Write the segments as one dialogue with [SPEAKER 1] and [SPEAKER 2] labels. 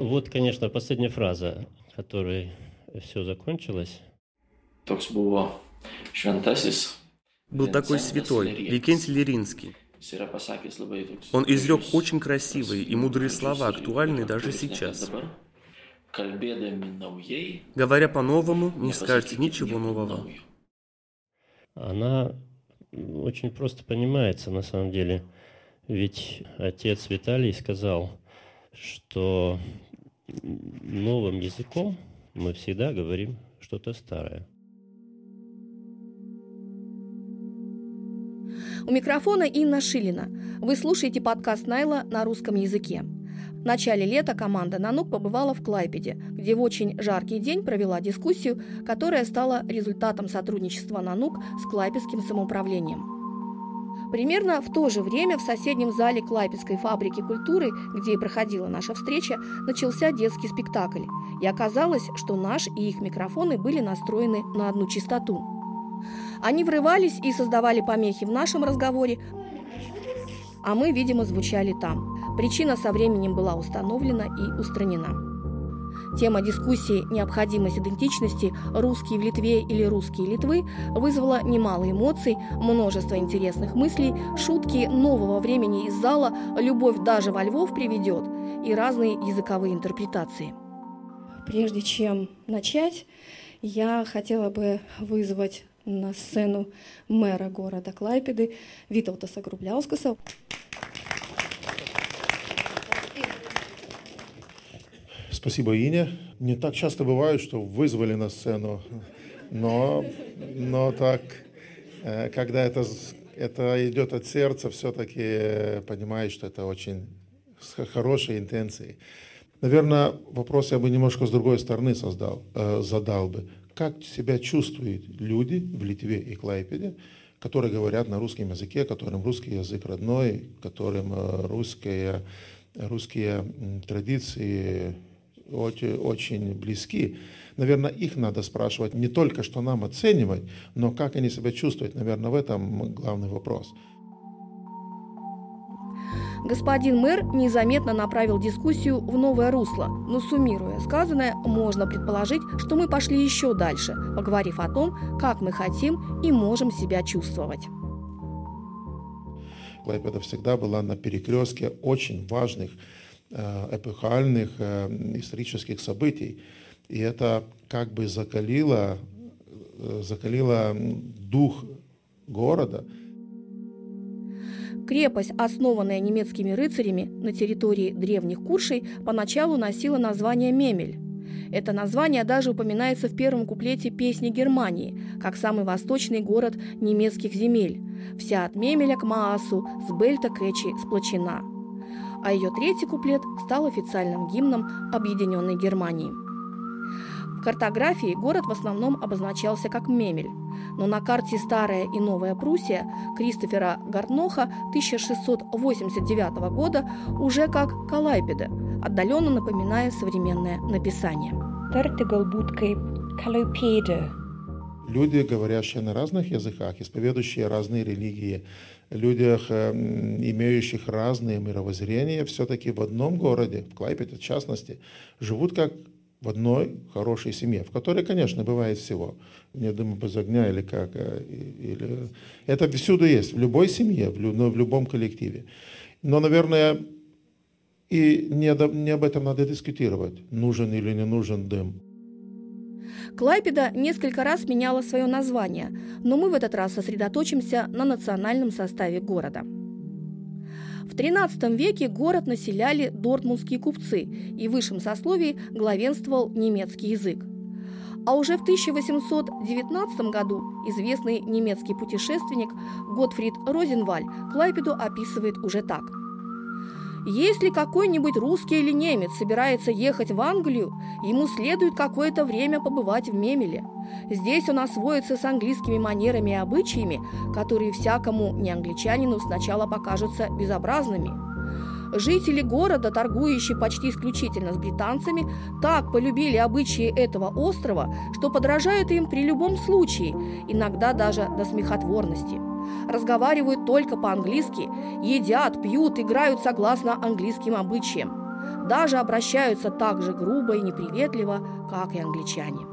[SPEAKER 1] Вот, конечно, последняя фраза, которой все закончилось.
[SPEAKER 2] Был такой святой, Викентий Леринский. Он изрек очень красивые и мудрые слова, актуальные даже сейчас. Говоря по-новому, не скажете ничего нового.
[SPEAKER 1] Она очень просто понимается на самом деле. Ведь отец Виталий сказал, что новым языком мы всегда говорим что-то старое.
[SPEAKER 3] У микрофона Инна Шилина. Вы слушаете подкаст Найла на русском языке. В начале лета команда «Нанук» побывала в Клайпеде, где в очень жаркий день провела дискуссию, которая стала результатом сотрудничества «Нанук» с Клайпедским самоуправлением. Примерно в то же время в соседнем зале Клайпецкой фабрики культуры, где и проходила наша встреча, начался детский спектакль. И оказалось, что наш и их микрофоны были настроены на одну частоту. Они врывались и создавали помехи в нашем разговоре, а мы, видимо, звучали там. Причина со временем была установлена и устранена. Тема дискуссии «Необходимость идентичности. Русские в Литве или русские Литвы» вызвала немало эмоций, множество интересных мыслей, шутки нового времени из зала, любовь даже во Львов приведет и разные языковые интерпретации. Прежде чем начать, я хотела бы вызвать на сцену мэра города Клайпеды Виталтаса Грубляускаса.
[SPEAKER 4] Спасибо, Ине. Не так часто бывает, что вызвали на сцену, но, но так, э, когда это, это идет от сердца, все-таки э, понимаешь, что это очень с хорошей интенцией. Наверное, вопрос я бы немножко с другой стороны создал, э, задал бы как себя чувствуют люди в Литве и Клайпеде, которые говорят на русском языке, которым русский язык родной, которым русские, русские традиции очень, близки. Наверное, их надо спрашивать не только, что нам оценивать, но как они себя чувствуют. Наверное, в этом главный вопрос.
[SPEAKER 3] Господин мэр незаметно направил дискуссию в новое русло, но суммируя сказанное, можно предположить, что мы пошли еще дальше, поговорив о том, как мы хотим и можем себя чувствовать.
[SPEAKER 4] Клайпеда всегда была на перекрестке очень важных эпохальных э, исторических событий. И это как бы закалило, э, закалило дух города –
[SPEAKER 3] Крепость, основанная немецкими рыцарями на территории древних Куршей, поначалу носила название Мемель. Это название даже упоминается в первом куплете песни Германии, как самый восточный город немецких земель. Вся от Мемеля к Маасу, с Бельта к сплочена. А ее третий куплет стал официальным гимном Объединенной Германии. В картографии город в основном обозначался как Мемель, но на карте «Старая и Новая Пруссия» Кристофера Гартноха 1689 года уже как Калайпеда, отдаленно напоминая современное написание.
[SPEAKER 4] Люди, говорящие на разных языках, исповедующие разные религии, людях, э, имеющих разные мировоззрения, все-таки в одном городе, в Клайпеде в частности, живут как в одной хорошей семье, в которой, конечно, бывает всего. Не думаю, без огня или как. Э, или... Это всюду есть, в любой семье, в, ну, в любом коллективе. Но, наверное, и не, не об этом надо дискутировать, нужен или не нужен дым.
[SPEAKER 3] Клайпеда несколько раз меняла свое название, но мы в этот раз сосредоточимся на национальном составе города – в XIII веке город населяли дортмундские купцы, и в высшем сословии главенствовал немецкий язык. А уже в 1819 году известный немецкий путешественник Готфрид Розенваль Клайпеду описывает уже так – если какой-нибудь русский или немец собирается ехать в Англию, ему следует какое-то время побывать в Мемеле. Здесь он освоится с английскими манерами и обычаями, которые всякому неангличанину сначала покажутся безобразными. Жители города, торгующие почти исключительно с британцами, так полюбили обычаи этого острова, что подражают им при любом случае, иногда даже до смехотворности разговаривают только по-английски, едят, пьют, играют согласно английским обычаям. даже обращаются так же грубо и неприветливо, как и англичане.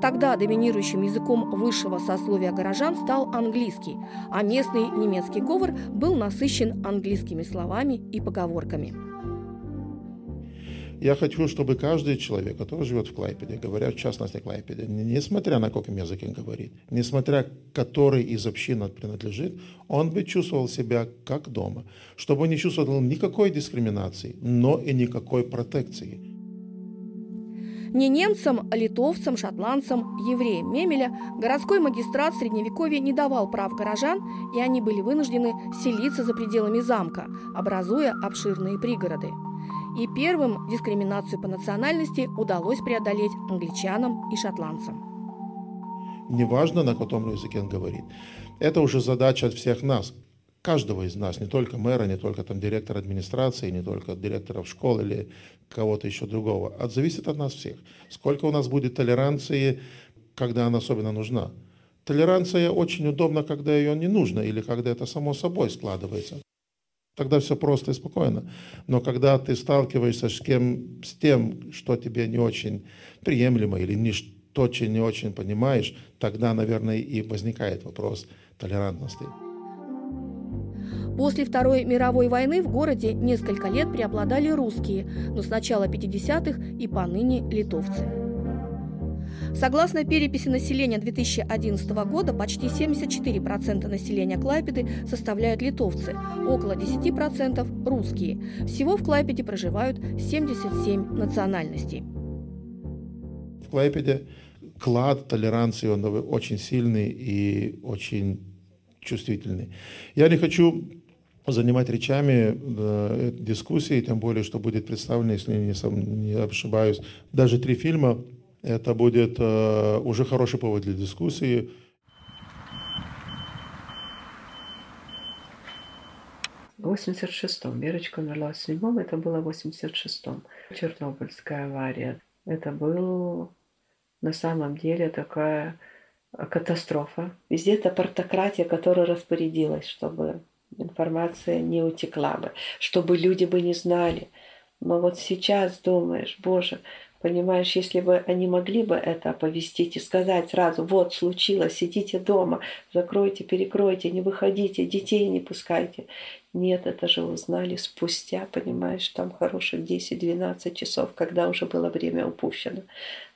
[SPEAKER 3] Тогда доминирующим языком высшего сословия горожан стал английский, а местный немецкий говор был насыщен английскими словами и поговорками.
[SPEAKER 4] Я хочу, чтобы каждый человек, который живет в Клайпеде, говоря в частности о Клайпеде, несмотря на каком языке он говорит, несмотря который из общин он принадлежит, он бы чувствовал себя как дома, чтобы не чувствовал никакой дискриминации, но и никакой протекции.
[SPEAKER 3] Не немцам, а литовцам, шотландцам, евреям Мемеля городской магистрат Средневековья не давал прав горожан, и они были вынуждены селиться за пределами замка, образуя обширные пригороды. И первым дискриминацию по национальности удалось преодолеть англичанам и шотландцам.
[SPEAKER 4] Неважно, на каком языке он говорит. Это уже задача от всех нас, каждого из нас, не только мэра, не только там директора администрации, не только директоров школ или кого-то еще другого. Это зависит от нас всех. Сколько у нас будет толеранции, когда она особенно нужна. Толеранция очень удобна, когда ее не нужно или когда это само собой складывается. Тогда все просто и спокойно. Но когда ты сталкиваешься с, кем, с тем, что тебе не очень приемлемо или не, то, что не очень понимаешь, тогда, наверное, и возникает вопрос толерантности.
[SPEAKER 3] После Второй мировой войны в городе несколько лет преобладали русские, но с начала 50-х и поныне литовцы. Согласно переписи населения 2011 года, почти 74% населения Клайпеды составляют литовцы, около 10% – русские. Всего в Клайпеде проживают 77 национальностей.
[SPEAKER 4] В Клайпеде клад толеранции он очень сильный и очень чувствительный. Я не хочу занимать речами э, дискуссии, тем более, что будет представлено, если не, не ошибаюсь, даже три фильма. Это будет э, уже хороший повод для дискуссии.
[SPEAKER 5] В 86-м. Верочка умерла в седьмом, это было в 86-м. Чернобыльская авария. Это был на самом деле такая катастрофа. Везде это партократия, которая распорядилась, чтобы информация не утекла бы, чтобы люди бы не знали. Но вот сейчас думаешь, боже, Понимаешь, если бы они могли бы это оповестить и сказать сразу, вот, случилось, сидите дома, закройте, перекройте, не выходите, детей не пускайте. Нет, это же узнали спустя, понимаешь, там хороших 10-12 часов, когда уже было время упущено.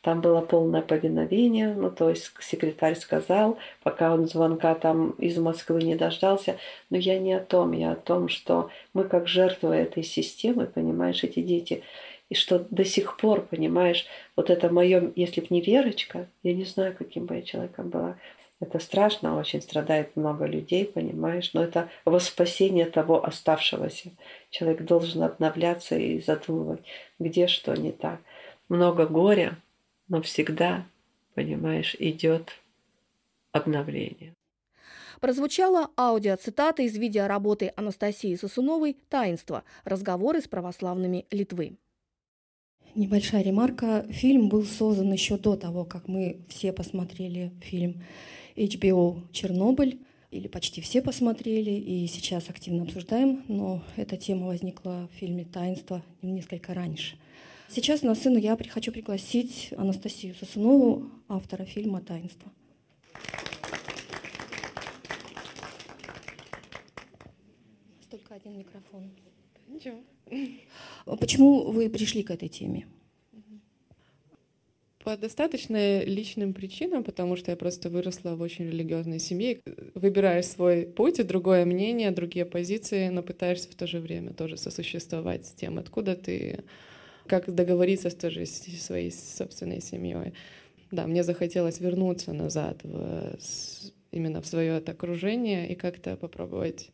[SPEAKER 5] Там было полное повиновение, ну то есть секретарь сказал, пока он звонка там из Москвы не дождался, но я не о том, я о том, что мы как жертвы этой системы, понимаешь, эти дети, и что до сих пор, понимаешь, вот это мое, если б не Верочка, я не знаю, каким бы я человеком была. Это страшно, очень страдает много людей, понимаешь, но это во спасение того оставшегося. Человек должен обновляться и задумывать, где что не так. Много горя, но всегда, понимаешь, идет обновление.
[SPEAKER 3] Прозвучала аудиоцитата из видеоработы Анастасии Сосуновой «Таинство. Разговоры с православными Литвы».
[SPEAKER 6] Небольшая ремарка. Фильм был создан еще до того, как мы все посмотрели фильм HBO «Чернобыль», или почти все посмотрели, и сейчас активно обсуждаем, но эта тема возникла в фильме «Таинство» несколько раньше. Сейчас на сцену я хочу пригласить Анастасию Сосунову, автора фильма «Таинство». Только один микрофон. Ничего. Почему вы пришли к этой теме?
[SPEAKER 7] По достаточно личным причинам, потому что я просто выросла в очень религиозной семье. Выбираешь свой путь, и другое мнение, другие позиции, но пытаешься в то же время тоже сосуществовать с тем, откуда ты, как договориться с тоже своей собственной семьей. Да, мне захотелось вернуться назад в, именно в свое это окружение и как-то попробовать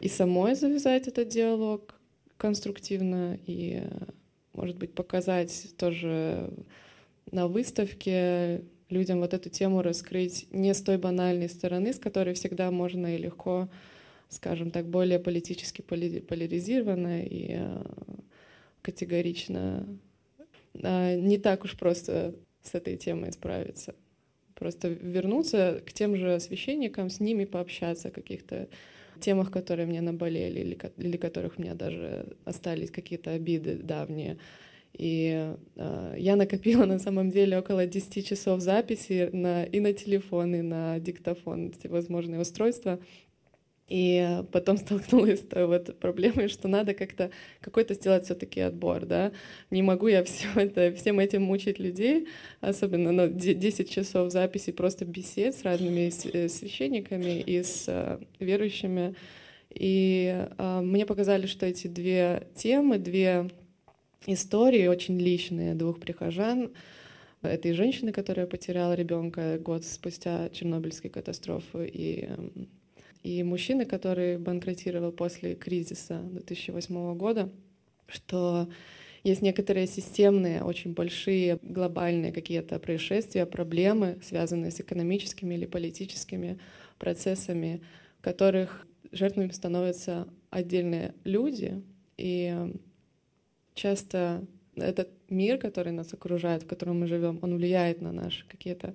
[SPEAKER 7] и самой завязать этот диалог, конструктивно и, может быть, показать тоже на выставке людям вот эту тему раскрыть не с той банальной стороны, с которой всегда можно и легко, скажем так, более политически поляризированно и э, категорично а, не так уж просто с этой темой справиться. Просто вернуться к тем же священникам, с ними пообщаться каких-то темах, которые мне наболели или, или которых у меня даже остались какие-то обиды давние. И э, я накопила на самом деле около 10 часов записи на, и на телефон, и на диктофон, всевозможные устройства. И потом столкнулась с той вот проблемой, что надо как-то какой-то сделать все-таки отбор, да. Не могу я все это, всем этим мучить людей, особенно ну, 10 часов записи просто бесед с разными э, священниками и с э, верующими. И э, мне показали, что эти две темы, две истории очень личные двух прихожан, этой женщины, которая потеряла ребенка год спустя Чернобыльской катастрофы, и и мужчины, который банкротировал после кризиса 2008 года, что есть некоторые системные, очень большие, глобальные какие-то происшествия, проблемы, связанные с экономическими или политическими процессами, в которых жертвами становятся отдельные люди. И часто этот мир, который нас окружает, в котором мы живем, он влияет на наши какие-то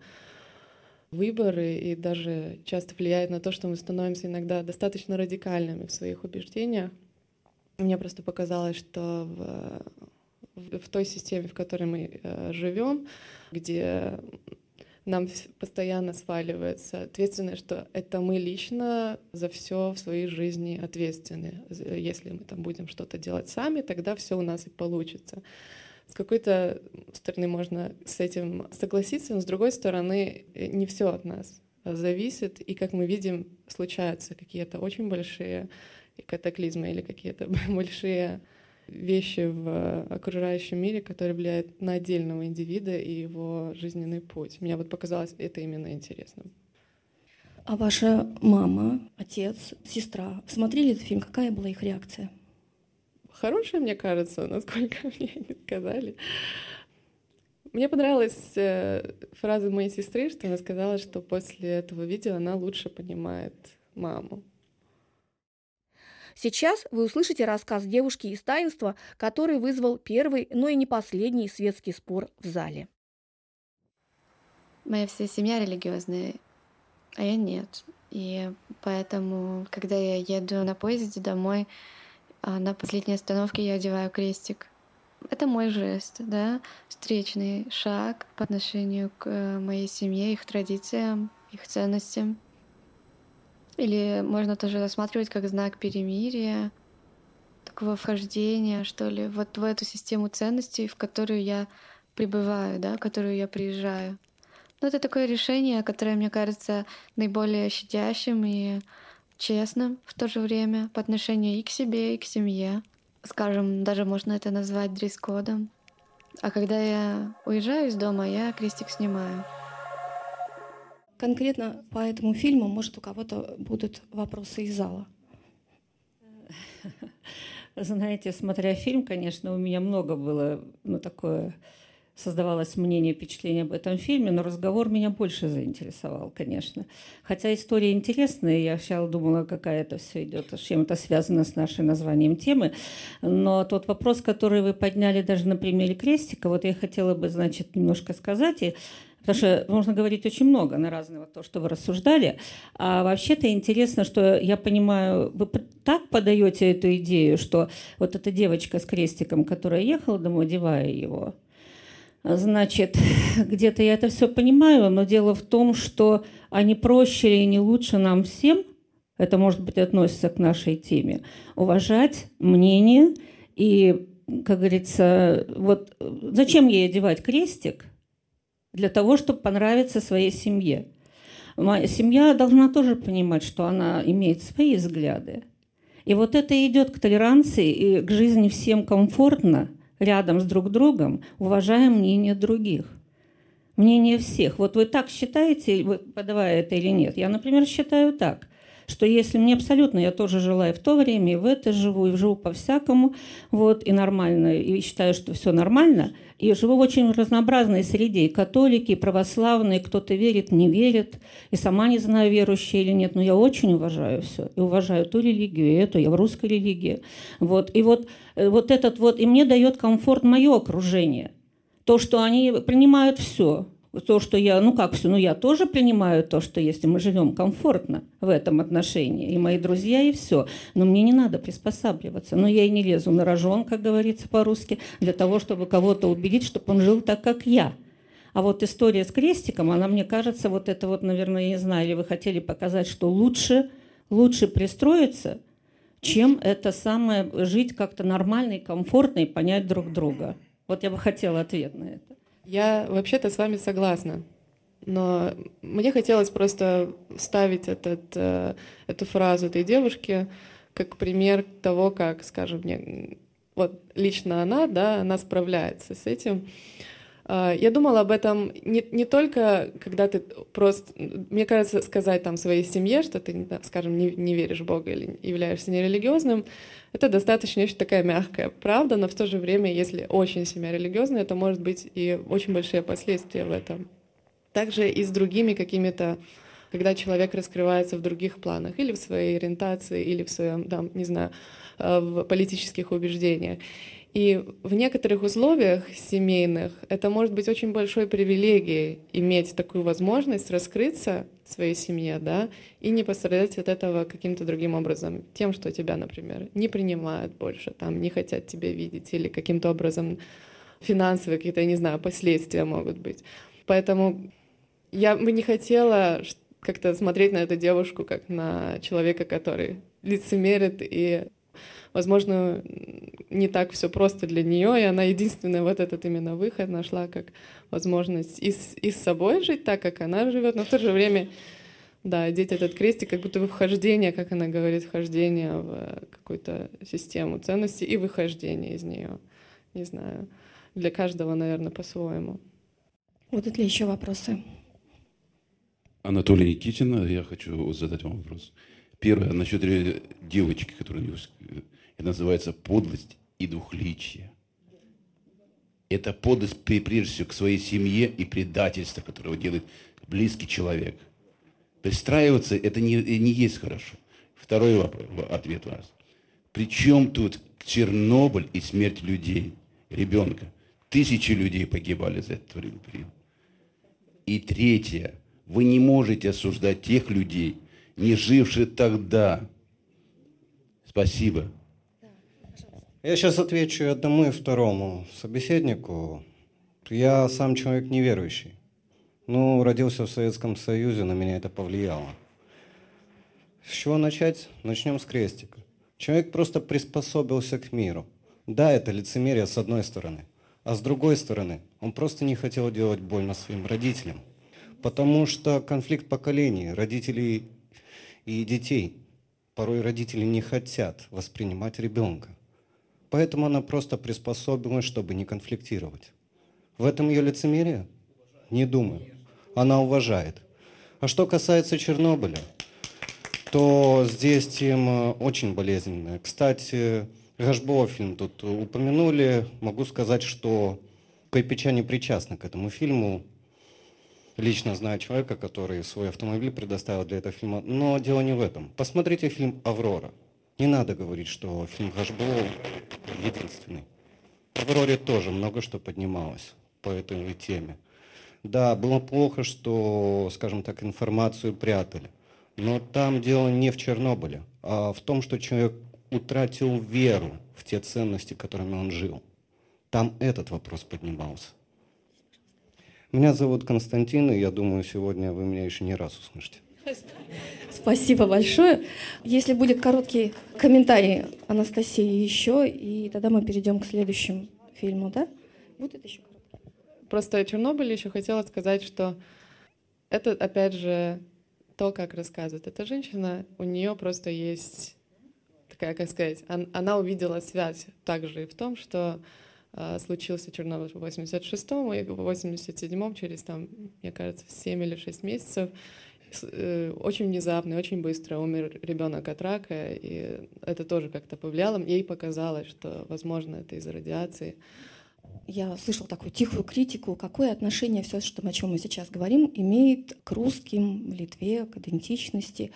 [SPEAKER 7] выборы и даже часто влияет на то, что мы становимся иногда достаточно радикальными в своих убеждениях. Мне просто показалось, что в, в той системе, в которой мы э, живем, где нам постоянно сваливается ответственность, что это мы лично за все в своей жизни ответственны. Если мы там будем что-то делать сами, тогда все у нас и получится с какой-то стороны можно с этим согласиться, но с другой стороны э, не все от нас зависит, и как мы видим, случаются какие-то очень большие катаклизмы или какие-то большие вещи в окружающем мире, которые влияют на отдельного индивида и его жизненный путь. Мне вот показалось это именно интересным.
[SPEAKER 6] А ваша мама, отец, сестра смотрели этот фильм? Какая была их реакция?
[SPEAKER 7] Хорошая, мне кажется, насколько мне не сказали. Мне понравилась э, фраза моей сестры, что она сказала, что после этого видео она лучше понимает маму.
[SPEAKER 3] Сейчас вы услышите рассказ девушки из таинства, который вызвал первый, но и не последний светский спор в зале.
[SPEAKER 8] Моя вся семья религиозная, а я нет. И поэтому, когда я еду на поезде домой, а на последней остановке я одеваю крестик. Это мой жест, да, встречный шаг по отношению к э, моей семье, их традициям, их ценностям. Или можно тоже рассматривать как знак перемирия, такого вхождения, что ли, вот в эту систему ценностей, в которую я пребываю, да, в которую я приезжаю. Ну, это такое решение, которое, мне кажется, наиболее щадящим и честным в то же время по отношению и к себе, и к семье. Скажем, даже можно это назвать дресс-кодом. А когда я уезжаю из дома, я крестик снимаю.
[SPEAKER 6] Конкретно по этому фильму, может, у кого-то будут вопросы из зала?
[SPEAKER 9] Знаете, смотря фильм, конечно, у меня много было ну, такое создавалось мнение, впечатление об этом фильме, но разговор меня больше заинтересовал, конечно. Хотя история интересная, я сначала думала, какая это все идет, с чем это связано с нашим названием темы. Но тот вопрос, который вы подняли даже на примере крестика, вот я хотела бы, значит, немножко сказать, и Потому что можно говорить очень много на разного то, что вы рассуждали. А вообще-то интересно, что я понимаю, вы так подаете эту идею, что вот эта девочка с крестиком, которая ехала домой, одевая его, Значит, где-то я это все понимаю, но дело в том, что они проще или не лучше нам всем, это, может быть, относится к нашей теме, уважать мнение и, как говорится, вот зачем ей одевать крестик? Для того, чтобы понравиться своей семье. Моя семья должна тоже понимать, что она имеет свои взгляды. И вот это идет к толеранции и к жизни всем комфортно – рядом с друг другом, уважая мнение других. Мнение всех. Вот вы так считаете, вы подавая это или нет? Я, например, считаю так, что если мне абсолютно, я тоже жила и в то время, и в это живу, и живу по-всякому, вот, и нормально, и считаю, что все нормально, и живу в очень разнообразной среде, и католики, и православные, кто-то верит, не верит, и сама не знаю, верующие или нет, но я очень уважаю все, и уважаю ту религию, и эту, я в русской религии, вот, и вот, э, вот этот вот, и мне дает комфорт мое окружение, то, что они принимают все, то, что я, ну как все, ну я тоже принимаю то, что если мы живем комфортно в этом отношении, и мои друзья, и все. Но мне не надо приспосабливаться. Но я и не лезу на рожон, как говорится по-русски, для того, чтобы кого-то убедить, чтобы он жил так, как я. А вот история с крестиком, она, мне кажется, вот это вот, наверное, я не знаю, или вы хотели показать, что лучше, лучше пристроиться, чем это самое жить как-то нормально и комфортно и понять друг друга. Вот я бы хотела ответ на это.
[SPEAKER 7] Я вообще-то с вами согласна. Но мне хотелось просто ставить этот, э, эту фразу этой девушки как пример того, как, скажем, мне, вот лично она, да, она справляется с этим. А, я думала об этом не, не только, когда ты просто, мне кажется, сказать там своей семье, что ты, скажем, не, не веришь в Бога или являешься нерелигиозным, это достаточно очень такая мягкая правда, но в то же время, если очень семья религиозная, это может быть и очень большие последствия в этом. Также и с другими какими-то, когда человек раскрывается в других планах, или в своей ориентации, или в своем, там, не знаю, э, в политических убеждениях. И в некоторых условиях семейных это может быть очень большой привилегией иметь такую возможность раскрыться в своей семье, да, и не пострадать от этого каким-то другим образом, тем, что тебя, например, не принимают больше, там, не хотят тебя видеть, или каким-то образом финансовые какие-то, я не знаю, последствия могут быть. Поэтому я бы не хотела как-то смотреть на эту девушку как на человека, который лицемерит и возможно, не так все просто для нее, и она единственная вот этот именно выход нашла как возможность и с, и с собой жить так, как она живет, но в то же время, да, одеть этот крестик, как будто бы вхождение, как она говорит, вхождение в какую-то систему ценностей и выхождение из нее. Не знаю, для каждого, наверное, по-своему.
[SPEAKER 3] Будут ли еще вопросы?
[SPEAKER 10] Анатолий Никитин, я хочу задать вам вопрос. Первое, насчет девочки, которая это называется подлость и двухличие. Это подлость прежде всего к своей семье и предательство, которое делает близкий человек. Пристраиваться это не, не есть хорошо. Второй вопрос, ответ у вас. Причем тут Чернобыль и смерть людей, ребенка? Тысячи людей погибали за этот период. И третье. Вы не можете осуждать тех людей, не живших тогда. Спасибо.
[SPEAKER 11] Я сейчас отвечу одному и второму собеседнику. Я сам человек неверующий. Ну, родился в Советском Союзе, на меня это повлияло. С чего начать? Начнем с крестика. Человек просто приспособился к миру. Да, это лицемерие с одной стороны. А с другой стороны, он просто не хотел делать больно своим родителям. Потому что конфликт поколений, родителей и детей. Порой родители не хотят воспринимать ребенка. Поэтому она просто приспособилась, чтобы не конфликтировать. В этом ее лицемерие? Не думаю. Она уважает. А что касается Чернобыля, то здесь тема очень болезненная. Кстати, Гашбова фильм тут упомянули. Могу сказать, что Кайпичане причастны к этому фильму. Лично знаю человека, который свой автомобиль предоставил для этого фильма. Но дело не в этом. Посмотрите фильм «Аврора». Не надо говорить, что фильм Гашбоу единственный. В «Авроре» тоже много что поднималось по этой теме. Да, было плохо, что, скажем так, информацию прятали. Но там дело не в Чернобыле, а в том, что человек утратил веру в те ценности, которыми он жил. Там этот вопрос поднимался. Меня зовут Константин, и я думаю, сегодня вы меня еще не раз услышите.
[SPEAKER 3] Спасибо большое. Если будет короткий комментарий Анастасии еще, и тогда мы перейдем к следующему фильму, да? Будет еще короткий.
[SPEAKER 7] Просто о Чернобыле еще хотела сказать, что это, опять же, то, как рассказывает эта женщина, у нее просто есть такая, как сказать, она увидела связь также и в том, что случился Чернобыль в 86-м, и в 87-м, через, там, мне кажется, 7 или 6 месяцев, Э, очень внезапно, очень быстро умер ребенок от рака, и это тоже как-то повлияло. Ей показалось, что, возможно, это из-за радиации.
[SPEAKER 3] Я слышала такую тихую критику, какое отношение все, что, о чем мы сейчас говорим, имеет к русским в Литве, к идентичности.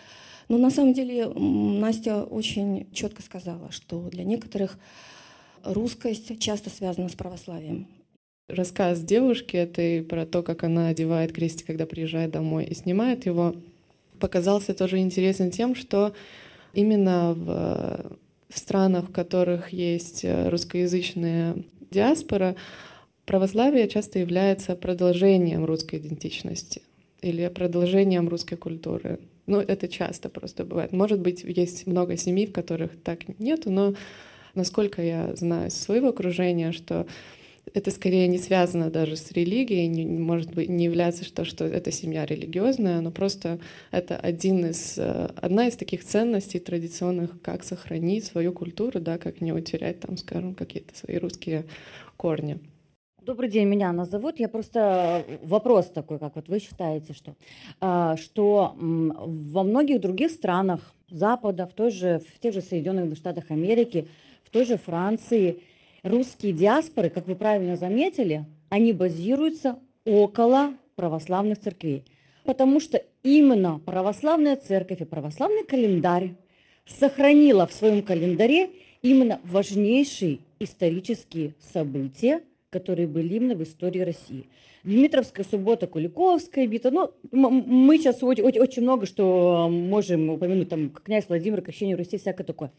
[SPEAKER 3] Но на самом деле Настя очень четко сказала, что для некоторых русскость часто связана с православием.
[SPEAKER 7] Рассказ девушки этой про то, как она одевает крестик, когда приезжает домой и снимает его, показался тоже интересен тем, что именно в странах, в которых есть русскоязычная диаспора, православие часто является продолжением русской идентичности или продолжением русской культуры. Ну, это часто просто бывает. Может быть, есть много семей, в которых так нету, но насколько я знаю из своего окружения, что это скорее не связано даже с религией, не, может быть, не является то, что эта семья религиозная, но просто это один из, э, одна из таких ценностей традиционных, как сохранить свою культуру, да, как не утерять там, скажем, какие-то свои русские корни.
[SPEAKER 12] Добрый день, меня Анна зовут. Я просто э, вопрос такой, как вот вы считаете, что, а, что во многих других странах Запада, в, той же, в тех же Соединенных Штатах Америки, в той же Франции, русские диаспоры, как вы правильно заметили, они базируются около православных церквей. Потому что именно православная церковь и православный календарь сохранила в своем календаре именно важнейшие исторические события, которые были именно в истории России. Дмитровская суббота, Куликовская битва. Ну, мы сейчас очень, очень много что можем упомянуть, там, князь Владимир, крещение Руси, всякое такое.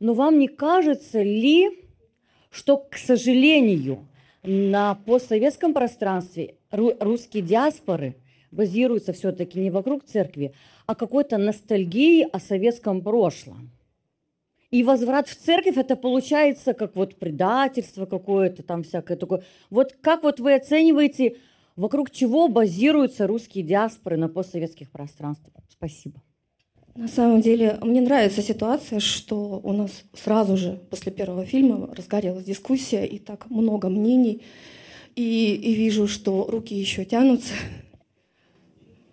[SPEAKER 12] Но вам не кажется ли, что, к сожалению, на постсоветском пространстве русские диаспоры базируются все-таки не вокруг церкви, а какой-то ностальгии о советском прошлом. И возврат в церковь это получается как вот предательство какое-то там всякое такое. Вот как вот вы оцениваете, вокруг чего базируются русские диаспоры на постсоветских пространствах? Спасибо.
[SPEAKER 6] На самом деле, мне нравится ситуация, что у нас сразу же после первого фильма разгорелась дискуссия, и так много мнений, и, и вижу, что руки еще тянутся.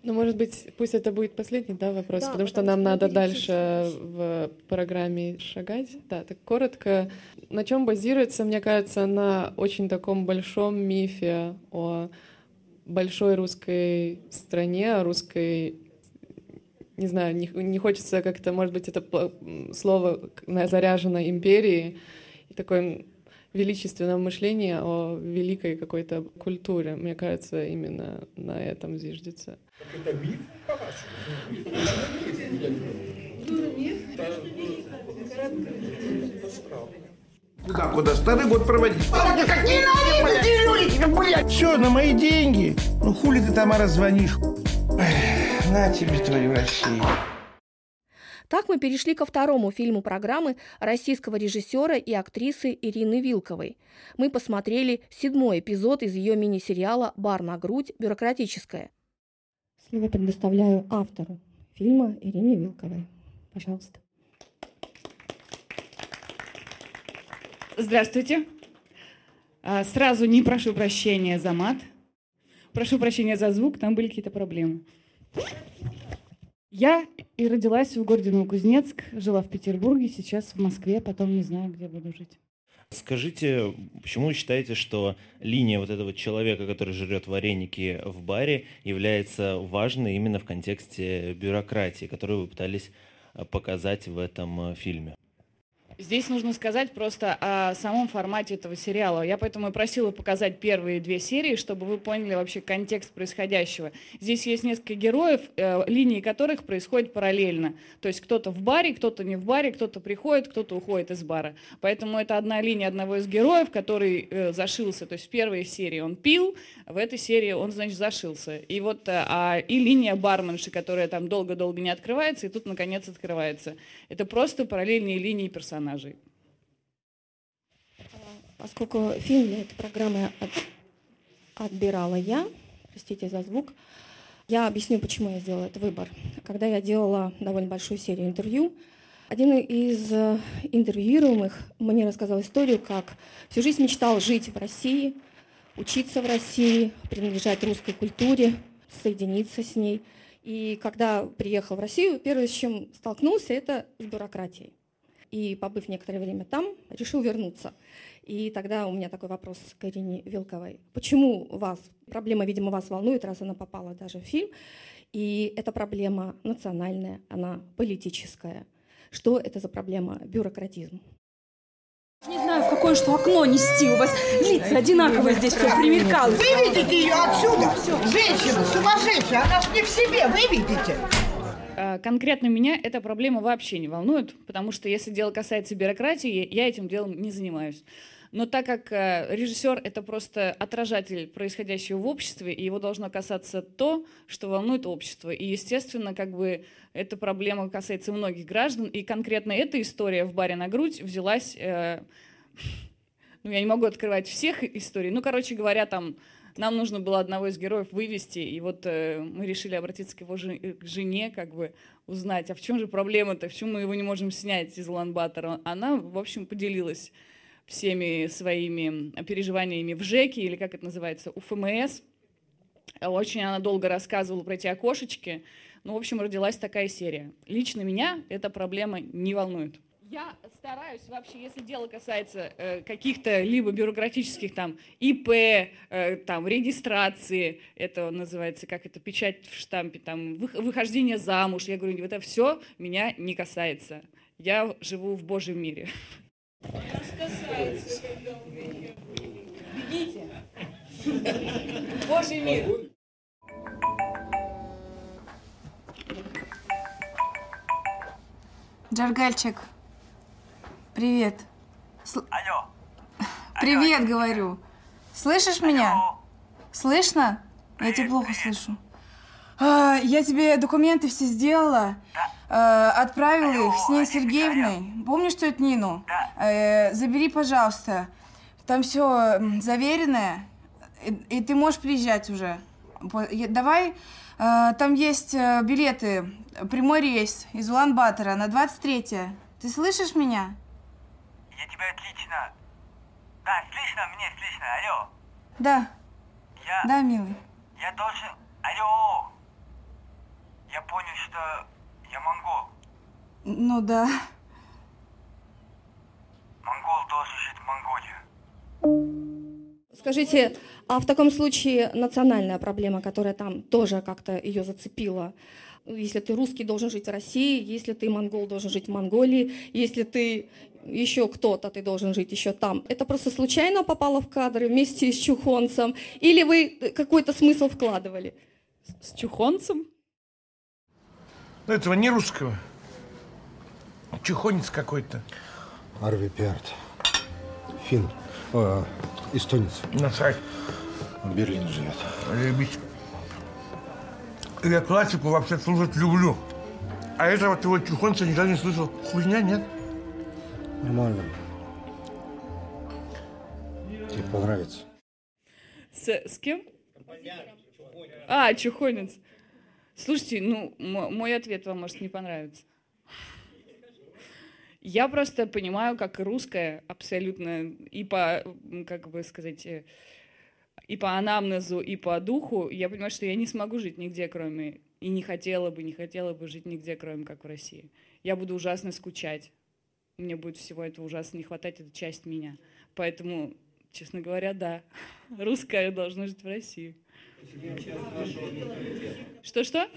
[SPEAKER 7] Ну, может быть, пусть это будет последний да, вопрос, да, потому что нам надо дальше в программе шагать. Да, так коротко. На чем базируется, мне кажется, на очень таком большом мифе о большой русской стране, о русской не знаю, не, не хочется как-то, может быть, это слово заряжено империей и такое величественное мышление о великой какой-то культуре. Мне кажется, именно на этом зиждется. это миф,
[SPEAKER 13] Как куда старый год проводить? Какие налеты, блядь! Все, на мои деньги. Ну хули ты, Тамара, звонишь? На тебе твою Россию.
[SPEAKER 3] Так мы перешли ко второму фильму программы российского режиссера и актрисы Ирины Вилковой. Мы посмотрели седьмой эпизод из ее мини-сериала «Бар на грудь. Бюрократическое».
[SPEAKER 6] Слово предоставляю автору фильма Ирине Вилковой. Пожалуйста.
[SPEAKER 14] Здравствуйте. А, сразу не прошу прощения за мат. Прошу прощения за звук, там были какие-то проблемы. Я и родилась в городе Новокузнецк, жила в Петербурге, сейчас в Москве, потом не знаю, где буду жить.
[SPEAKER 15] Скажите, почему вы считаете, что линия вот этого человека, который жрет вареники в баре, является важной именно в контексте бюрократии, которую вы пытались э, показать в этом э, фильме?
[SPEAKER 14] Здесь нужно сказать просто о самом формате этого сериала. Я поэтому и просила показать первые две серии, чтобы вы поняли вообще контекст происходящего. Здесь есть несколько героев, э, линии которых происходят параллельно. То есть кто-то в баре, кто-то не в баре, кто-то приходит, кто-то уходит из бара. Поэтому это одна линия одного из героев, который э, зашился. То есть в первой серии он пил, в этой серии он, значит, зашился. И вот э, а, и линия барменши, которая там долго-долго не открывается, и тут наконец открывается. Это просто параллельные линии персонажей персонажей.
[SPEAKER 6] Поскольку фильм для этой программы от, отбирала я, простите за звук, я объясню, почему я сделала этот выбор. Когда я делала довольно большую серию интервью, один из э, интервьюируемых мне рассказал историю, как всю жизнь мечтал жить в России, учиться в России, принадлежать русской культуре, соединиться с ней. И когда приехал в Россию, первое, с чем столкнулся, это с бюрократией. И, побыв некоторое время там, решил вернуться. И тогда у меня такой вопрос к Ирине Вилковой. Почему вас, проблема, видимо, вас волнует, раз она попала даже в фильм, и эта проблема национальная, она политическая. Что это за проблема? Бюрократизм.
[SPEAKER 16] Не знаю, в какое что окно нести. У вас лица одинаковые здесь все примелькалось.
[SPEAKER 17] Вы видите ее отсюда? Женщина сумасшедшая, она ж не в себе, вы видите?
[SPEAKER 14] Конкретно меня эта проблема вообще не волнует, потому что если дело касается бюрократии, я этим делом не занимаюсь. Но так как э, режиссер это просто отражатель происходящего в обществе, и его должно касаться то, что волнует общество. И, естественно, как бы эта проблема касается многих граждан, и конкретно эта история в баре на грудь взялась... Э, ну, я не могу открывать всех историй. Ну, короче говоря, там нам нужно было одного из героев вывести, и вот э, мы решили обратиться к его жен, к жене, как бы узнать, а в чем же проблема-то, почему мы его не можем снять из Улан-Батора. Она, в общем, поделилась всеми своими переживаниями в ЖЭКе, или как это называется, у ФМС. Очень она долго рассказывала про эти окошечки. Ну, в общем, родилась такая серия. Лично меня эта проблема не волнует. Я стараюсь вообще, если дело касается э, каких-то либо бюрократических там ИП, э, там регистрации, это называется, как это, печать в штампе, там выхождение замуж, я говорю, это все меня не касается. Я живу в Божьем мире. Бегите. Божий мир.
[SPEAKER 18] Джаргальчик, привет. Сл... Алло. Привет, Алло. говорю. Слышишь Алло. меня? Слышно? Привет, я тебя плохо привет. слышу. А, я тебе документы все сделала. Да. Э, отправила Алло, их с Ниной Сергеевной. Помнишь, что это Нину? Да. Э, забери, пожалуйста. Там все заверенное. И, и ты можешь приезжать уже. Давай, э, там есть э, билеты. Прямой рейс из Улан-Батора на 23 -е. Ты слышишь меня?
[SPEAKER 19] Я тебя отлично. Да, слышно мне, слышно. Алло.
[SPEAKER 18] Да. Я... Да, милый.
[SPEAKER 19] Я должен... Алло. Я понял, что я монгол.
[SPEAKER 18] Ну да.
[SPEAKER 19] Монгол должен жить в Монголии.
[SPEAKER 6] Скажите, а в таком случае национальная проблема, которая там тоже как-то ее зацепила, если ты русский, должен жить в России, если ты монгол, должен жить в Монголии, если ты еще кто-то, ты должен жить еще там. Это просто случайно попало в кадры вместе с чухонцем? Или вы какой-то смысл вкладывали?
[SPEAKER 14] С чухонцем?
[SPEAKER 13] Ну, этого не русского. Чехонец какой-то.
[SPEAKER 20] Арви Пиарт. Фин. О, эстонец.
[SPEAKER 13] Насрать.
[SPEAKER 20] В Берлине живет.
[SPEAKER 13] Любить. Я классику вообще слушать люблю. А этого твоего чухонца никогда не слышал. Хуйня, нет?
[SPEAKER 20] Нормально. Тебе понравится.
[SPEAKER 14] С, с кем? А, чухонец. Слушайте, ну, мой ответ вам может не понравиться. Я просто понимаю, как русская абсолютно и по, как бы сказать, э, и по анамнезу, и по духу, я понимаю, что я не смогу жить нигде, кроме... И не хотела бы, не хотела бы жить нигде, кроме как в России. Я буду ужасно скучать. Мне будет всего этого ужасно не хватать, это часть меня. Поэтому, честно говоря, да, русская должна жить в России. Что-что?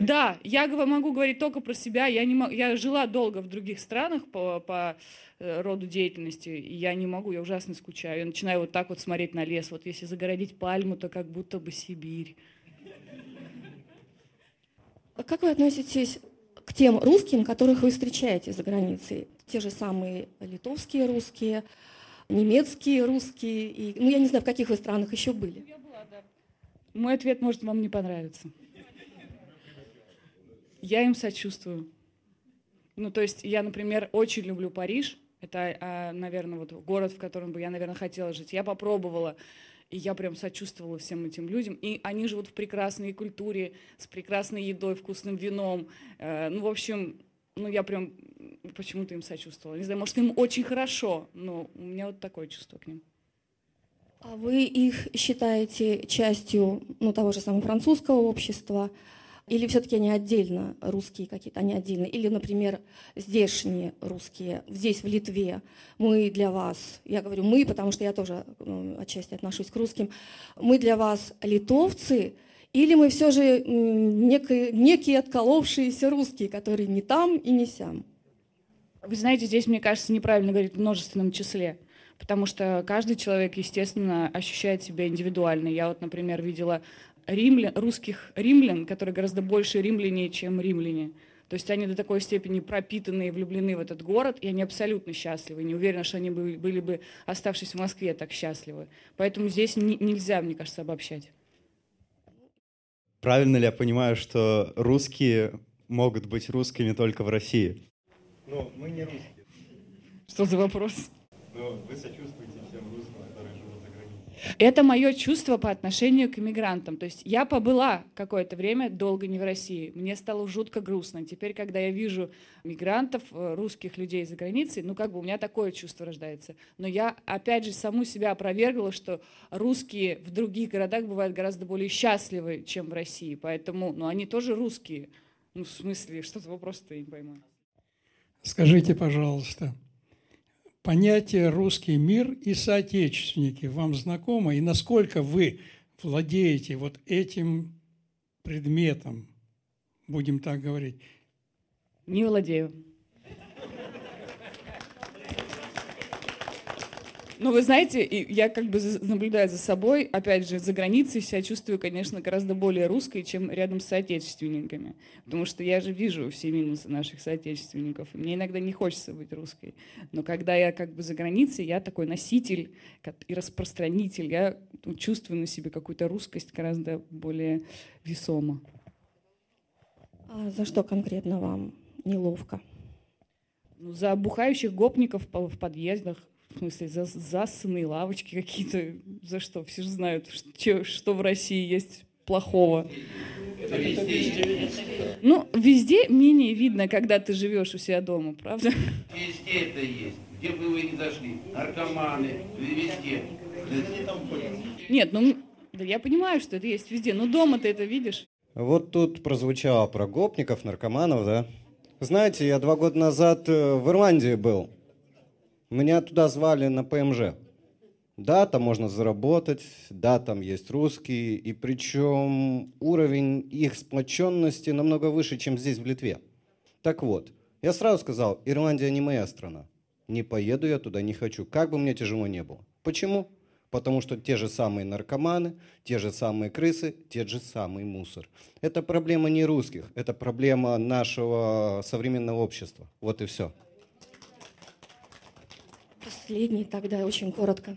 [SPEAKER 14] Да, я могу говорить только про себя. Я, не могу, я жила долго в других странах по, по э, роду деятельности, и я не могу, я ужасно скучаю. Я начинаю вот так вот смотреть на лес. Вот если загородить пальму, то как будто бы Сибирь.
[SPEAKER 6] А как вы относитесь тем русским, которых вы встречаете за границей? Те же самые литовские русские, немецкие русские, и, ну я не знаю, в каких вы странах еще были.
[SPEAKER 14] Мой ответ может вам не понравиться. Я им сочувствую. Ну, то есть я, например, очень люблю Париж. Это, а, наверное, вот город, в котором бы я, наверное, хотела жить. Я попробовала, и я прям сочувствовала всем этим людям. И они живут в прекрасной культуре, с прекрасной едой, вкусным вином. Э, ну, в общем, ну, я прям почему-то им сочувствовала. Не знаю, может, им очень хорошо, но у меня вот такое чувство к ним.
[SPEAKER 6] А вы их считаете частью ну, того же самого французского общества? Или все-таки они отдельно, русские какие-то, они отдельно? Или, например, здешние русские, здесь, в Литве, мы для вас, я говорю мы, потому что я тоже ну, отчасти отношусь к русским, мы для вас литовцы, или мы все же некие, некие отколовшиеся русские, которые не там и не сям?
[SPEAKER 14] Вы знаете, здесь, мне кажется, неправильно говорить в множественном числе, потому что каждый человек, естественно, ощущает себя индивидуально. Я вот, например, видела римлян, русских римлян, которые гораздо больше римляне, чем римляне. То есть они до такой степени пропитаны и влюблены в этот город, и они абсолютно счастливы. Не уверена, что они были, были бы, оставшись в Москве, так счастливы. Поэтому здесь не, нельзя, мне кажется, обобщать.
[SPEAKER 21] Правильно ли я понимаю, что русские могут быть русскими только в России?
[SPEAKER 14] Ну, мы не русские. Что за вопрос?
[SPEAKER 21] Ну, вы сочувствуете всем русским, которые живут за границей.
[SPEAKER 14] Это мое чувство по отношению к иммигрантам. То есть я побыла какое-то время долго не в России. Мне стало жутко грустно. Теперь, когда я вижу мигрантов, э, русских людей за границей, ну как бы у меня такое чувство рождается. Но я опять же саму себя опровергла, что русские в других городах бывают гораздо более счастливы, чем в России. Поэтому, ну они тоже русские. Ну в смысле, что за вопрос-то я не пойму.
[SPEAKER 22] Скажите, пожалуйста, понятие «русский мир» и «соотечественники» вам знакомо? И насколько вы владеете вот этим предметом, будем так говорить?
[SPEAKER 14] Не владею. Ну, вы знаете, я как бы наблюдаю за собой, опять же, за границей себя чувствую, конечно, гораздо более русской, чем рядом с соотечественниками. Потому что я же вижу все минусы наших соотечественников. И мне иногда не хочется быть русской. Но когда я как бы за границей, я такой носитель и распространитель. Я чувствую на себе какую-то русскость гораздо более весомо.
[SPEAKER 6] А за что конкретно вам неловко?
[SPEAKER 14] Ну, за бухающих гопников в подъездах, в смысле, за засанные лавочки какие-то. За что? Все же знают, что, что в России есть плохого.
[SPEAKER 10] Это везде.
[SPEAKER 14] Ну, везде менее видно, когда ты живешь у себя дома, правда?
[SPEAKER 10] Везде это есть. Где бы вы ни зашли. Наркоманы, везде.
[SPEAKER 14] Нет, ну, да я понимаю, что это есть везде, но дома ты это видишь.
[SPEAKER 11] Вот тут прозвучало про гопников, наркоманов, да? Знаете, я два года назад э, в Ирландии был. Меня туда звали на ПМЖ. Да, там можно заработать, да, там есть русские, и причем уровень их сплоченности намного выше, чем здесь, в Литве. Так вот, я сразу сказал, Ирландия не моя страна. Не поеду я туда, не хочу, как бы мне тяжело не было. Почему? Потому что те же самые наркоманы, те же самые крысы, те же самый мусор. Это проблема не русских, это проблема нашего современного общества. Вот и все.
[SPEAKER 6] Последний тогда очень коротко.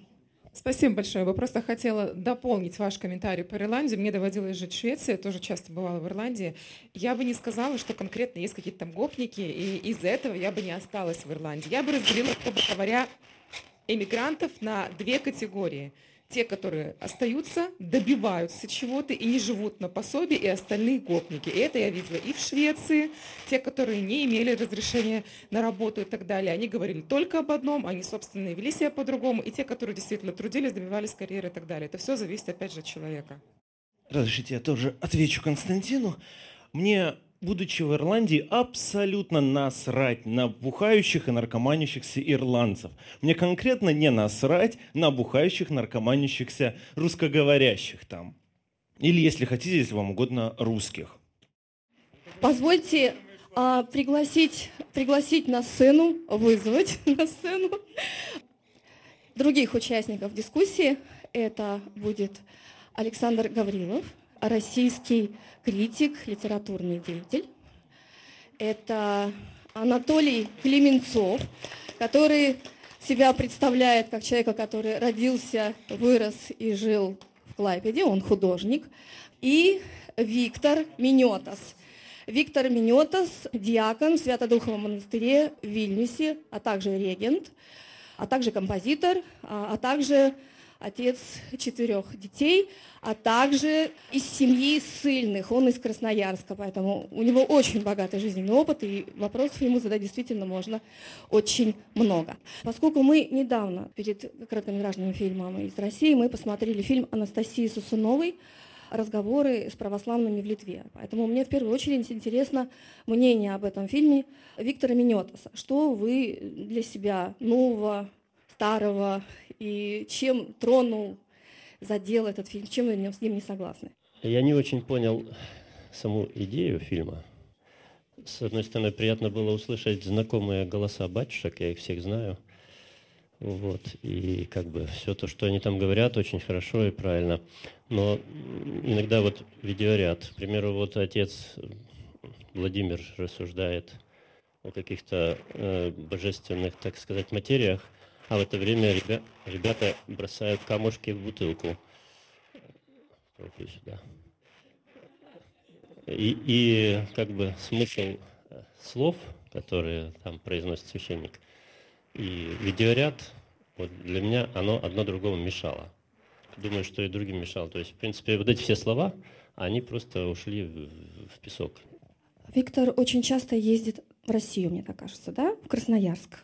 [SPEAKER 23] Спасибо большое. Я просто хотела дополнить ваш комментарий по Ирландии. Мне доводилось жить в Швеции, тоже часто бывала в Ирландии. Я бы не сказала, что конкретно есть какие-то там гопники, и из-за этого я бы не осталась в Ирландии. Я бы разделила, грубо говоря, эмигрантов на две категории – те, которые остаются, добиваются чего-то и не живут на пособии, и остальные гопники. И это я видела и в Швеции, те, которые не имели разрешения на работу и так далее. Они говорили только об одном, они, собственно, и вели себя по-другому, и те, которые действительно трудились, добивались карьеры и так далее. Это все зависит, опять же, от человека.
[SPEAKER 15] Разрешите, я тоже отвечу Константину. Мне будучи в Ирландии, абсолютно насрать на бухающих и наркоманящихся ирландцев. Мне конкретно не насрать на бухающих, наркоманящихся русскоговорящих там. Или, если хотите, если вам угодно, русских.
[SPEAKER 6] Позвольте а, пригласить, пригласить на сцену, вызвать на сцену других участников дискуссии. Это будет Александр Гаврилов, российский критик, литературный деятель. Это Анатолий Клеменцов, который себя представляет как человека, который родился, вырос и жил в Клайпеде, он художник. И Виктор Минетас. Виктор Минетас – диакон в Свято-Духовом монастыре в Вильнюсе, а также регент, а также композитор, а, а также отец четырех детей, а также из семьи ссыльных. Он из Красноярска, поэтому у него очень богатый жизненный опыт, и вопросов ему задать действительно можно очень много. Поскольку мы недавно, перед короткометражным фильмом из России, мы посмотрели фильм Анастасии Сусуновой разговоры с православными в Литве. Поэтому мне в первую очередь интересно мнение об этом фильме Виктора Минетаса. Что вы для себя нового, старого и чем тронул, задел этот фильм, чем вы с ним не согласны?
[SPEAKER 1] Я не очень понял саму идею фильма. С одной стороны, приятно было услышать знакомые голоса батюшек, я их всех знаю. Вот. И как бы все то, что они там говорят, очень хорошо и правильно. Но иногда вот видеоряд, к примеру, вот отец Владимир рассуждает о каких-то э, божественных, так сказать, материях, а в это время ребя- ребята бросают камушки в бутылку. сюда. И, и как бы смысл э, слов, которые там произносит священник, и видеоряд, вот для меня оно одно другому мешало. Думаю, что и другим мешало. То есть, в принципе, вот эти все слова, они просто ушли в, в песок.
[SPEAKER 6] Виктор очень часто ездит в Россию, мне так кажется, да, в Красноярск.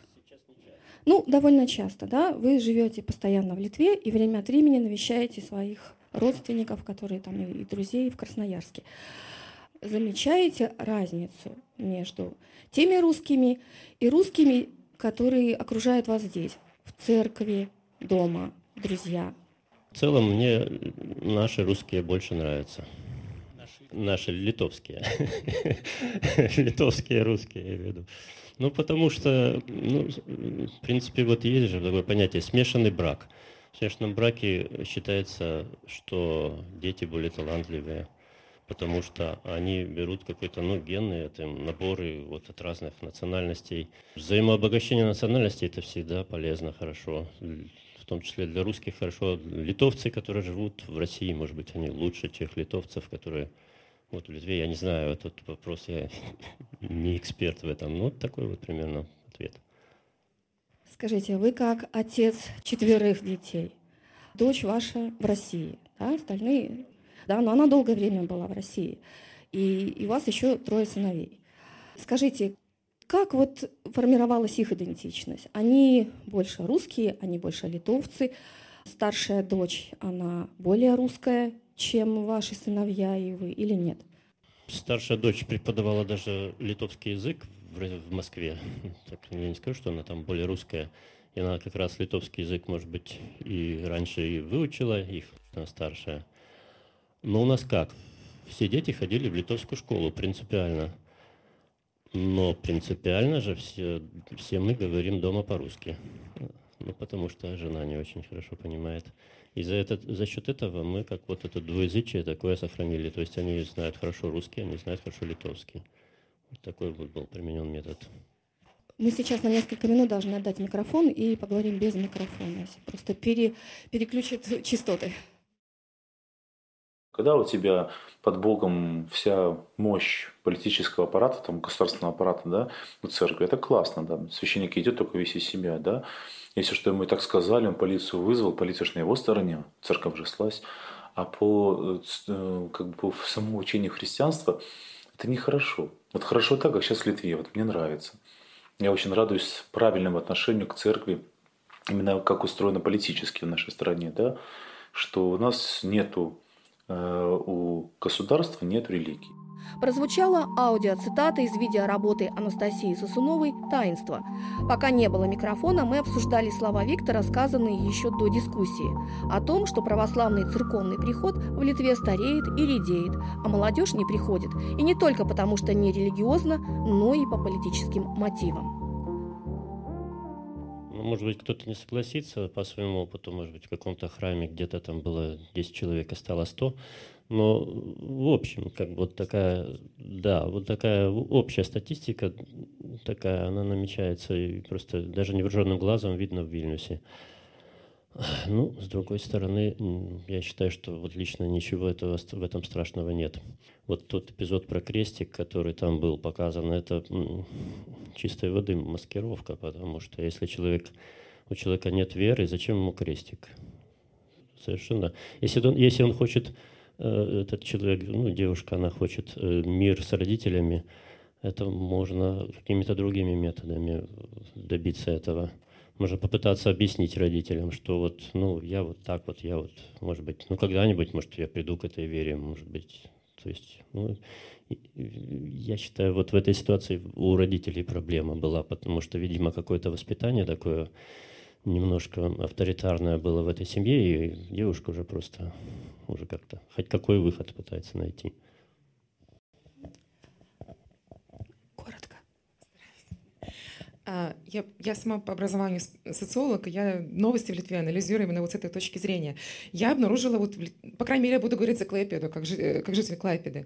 [SPEAKER 6] Ну, довольно часто, да. Вы живете постоянно в Литве и время от времени навещаете своих родственников, которые там и друзей в Красноярске. Замечаете разницу между теми русскими и русскими, которые окружают вас здесь, в церкви, дома, друзья?
[SPEAKER 1] В целом мне наши русские больше нравятся. Наши литовские. Литовские русские, я имею в виду. Ну, потому что, ну, в принципе, вот есть же такое понятие смешанный брак. В смешанном браке считается, что дети более талантливые, потому что они берут какой-то, ну, генный, это наборы вот от разных национальностей. Взаимообогащение национальностей – это всегда полезно, хорошо, в том числе для русских хорошо. Литовцы, которые живут в России, может быть, они лучше тех литовцев, которые вот в Литве, я не знаю, этот вопрос, я не эксперт в этом. Вот такой вот примерно ответ.
[SPEAKER 6] Скажите, вы как отец четверых детей, дочь ваша в России, да, остальные, да, но она долгое время была в России, и, и у вас еще трое сыновей. Скажите, как вот формировалась их идентичность? Они больше русские, они больше литовцы. Старшая дочь, она более русская, чем ваши сыновья и вы, или нет?
[SPEAKER 1] Старшая дочь преподавала даже литовский язык в, Москве. Так, я не скажу, что она там более русская. И она как раз литовский язык, может быть, и раньше и выучила, их она старшая. Но у нас как? Все дети ходили в литовскую школу принципиально. Но принципиально же все, все мы говорим дома по-русски. Ну, потому что жена не очень хорошо понимает. И за, этот, за счет этого мы как вот это двуязычие такое сохранили. То есть они знают хорошо русский, они знают хорошо литовский. Вот такой вот был применен метод.
[SPEAKER 6] Мы сейчас на несколько минут должны отдать микрофон и поговорим без микрофона. Просто пере, переключит частоты.
[SPEAKER 24] Когда у тебя под Богом вся мощь политического аппарата, там, государственного аппарата, да, у церкви, это классно, да. Священник идет только весь из себя, да. Если что ему так сказали, он полицию вызвал, полиция же на его стороне, церковь же слась. А по, э, как бы, по самому учению христианства это нехорошо. Вот хорошо так, как сейчас в Литве, вот мне нравится. Я очень радуюсь правильному отношению к церкви, именно как устроено политически в нашей стране, да, что у нас нету у государства нет религии.
[SPEAKER 3] Прозвучала аудиоцитата из видеоработы Анастасии Сосуновой «Таинство». Пока не было микрофона, мы обсуждали слова Виктора, сказанные еще до дискуссии, о том, что православный церковный приход в Литве стареет и редеет, а молодежь не приходит, и не только потому, что не религиозно, но и по политическим мотивам.
[SPEAKER 1] Может быть, кто-то не согласится по своему опыту, может быть, в каком-то храме где-то там было 10 человек, а стало 100. Но, в общем, как бы вот такая, да, вот такая общая статистика, такая, она намечается, и просто даже невооруженным глазом видно в Вильнюсе. Ну, с другой стороны, я считаю, что вот лично ничего этого, в этом страшного нет. Вот тот эпизод про крестик, который там был показан, это чистой воды маскировка, потому что если человек, у человека нет веры, зачем ему крестик? Совершенно. Если он, если он хочет, э, этот человек, ну, девушка, она хочет э, мир с родителями, это можно какими-то другими методами добиться этого можно попытаться объяснить родителям, что вот, ну, я вот так вот, я вот, может быть, ну, когда-нибудь, может, я приду к этой вере, может быть, то есть, ну, я считаю, вот в этой ситуации у родителей проблема была, потому что, видимо, какое-то воспитание такое немножко авторитарное было в этой семье, и девушка уже просто, уже как-то, хоть какой выход пытается найти.
[SPEAKER 23] А, Я, я сама по образованию социолог, я новости в Литве анализирую именно вот с этой точки зрения. Я обнаружила, вот, по крайней мере, я буду говорить за Клайпеду, как, э, как житель Клайпеды.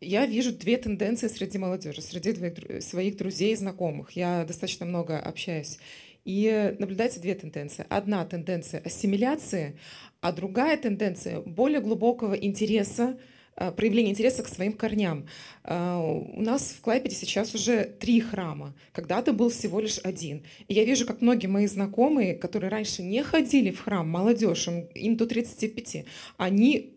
[SPEAKER 23] Я вижу две тенденции среди молодежи, среди двоих своих друзей и знакомых. Я достаточно много общаюсь. И наблюдается две тенденции. Одна тенденция ассимиляции, а другая тенденция более глубокого интереса, а, проявления интереса к своим корням. А, У нас в Клайпеде сейчас уже три храма. Когда-то был всего лишь один. И я вижу, как многие мои знакомые, которые раньше не ходили в храм, молодежь, им, им до 35, они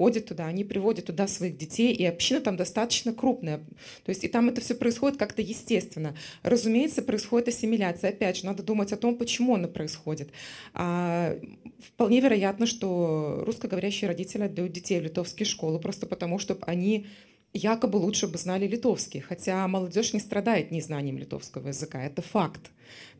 [SPEAKER 23] ходят туда, они приводят туда своих детей, и община там достаточно крупная. То есть и там это все происходит как-то естественно. Разумеется, происходит ассимиляция. Опять же, надо думать о том, почему она происходит. А, вполне вероятно, что русскоговорящие родители отдают детей в литовские школы просто потому, чтобы они якобы лучше бы знали литовский. Хотя молодежь не страдает незнанием литовского языка. Это факт.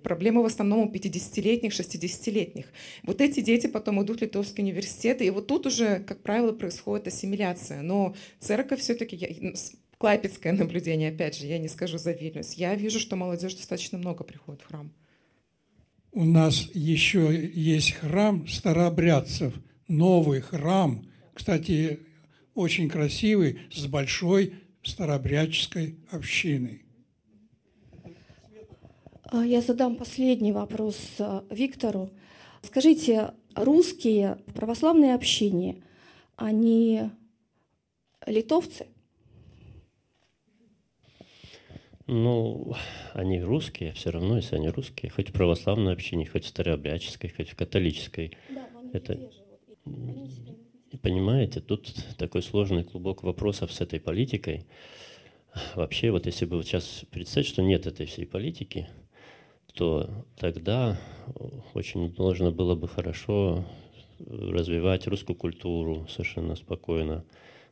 [SPEAKER 23] Проблема в основном у 50-летних, 60-летних. Вот эти дети потом идут в литовские университеты, и вот тут уже, как правило, происходит ассимиляция. Но церковь все-таки, клайпецкое наблюдение, опять же, я не скажу за Вильнюс, я вижу, что молодежь достаточно много приходит в храм.
[SPEAKER 22] У нас еще есть храм старообрядцев, новый храм, кстати, очень красивый, с большой старообрядческой общиной.
[SPEAKER 6] А, Я задам последний вопрос а, Виктору. Скажите, русские в православной общине, они литовцы?
[SPEAKER 1] Ну, они русские, все равно, если они русские, хоть в православной общине, хоть в старообрядческой, хоть в католической. это, И понимаете, тут такой сложный клубок вопросов с этой политикой. Вообще, вот если бы сейчас представить, что нет этой всей политики, то тогда очень можно было бы хорошо развивать русскую культуру совершенно спокойно,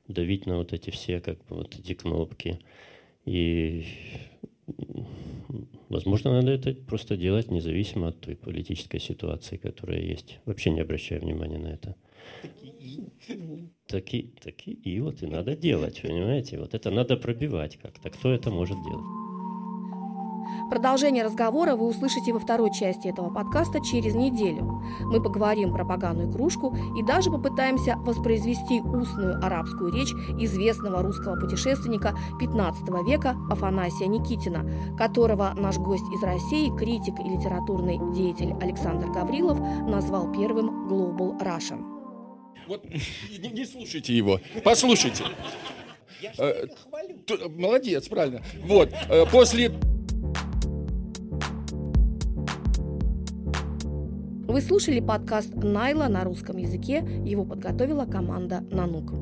[SPEAKER 1] давить на вот эти все, как бы, вот эти кнопки. И, возможно, надо это просто делать независимо от той политической ситуации, которая есть, вообще не обращая внимания на это. Таки, таки и вот и надо делать, понимаете? Вот это надо пробивать как-то. Кто это может делать?
[SPEAKER 3] Продолжение разговора вы услышите во второй части этого подкаста через неделю. Мы поговорим про поганую кружку и даже попытаемся воспроизвести устную арабскую речь известного русского путешественника XV века Афанасия Никитина, которого наш гость из России, критик и литературный деятель Александр Гаврилов назвал первым Global Russian.
[SPEAKER 25] Вот не, не слушайте его, послушайте. Э, т- Молодец, правильно. Вот, э, после
[SPEAKER 3] Вы слушали подкаст Найла на русском языке. Его подготовила команда Нанук.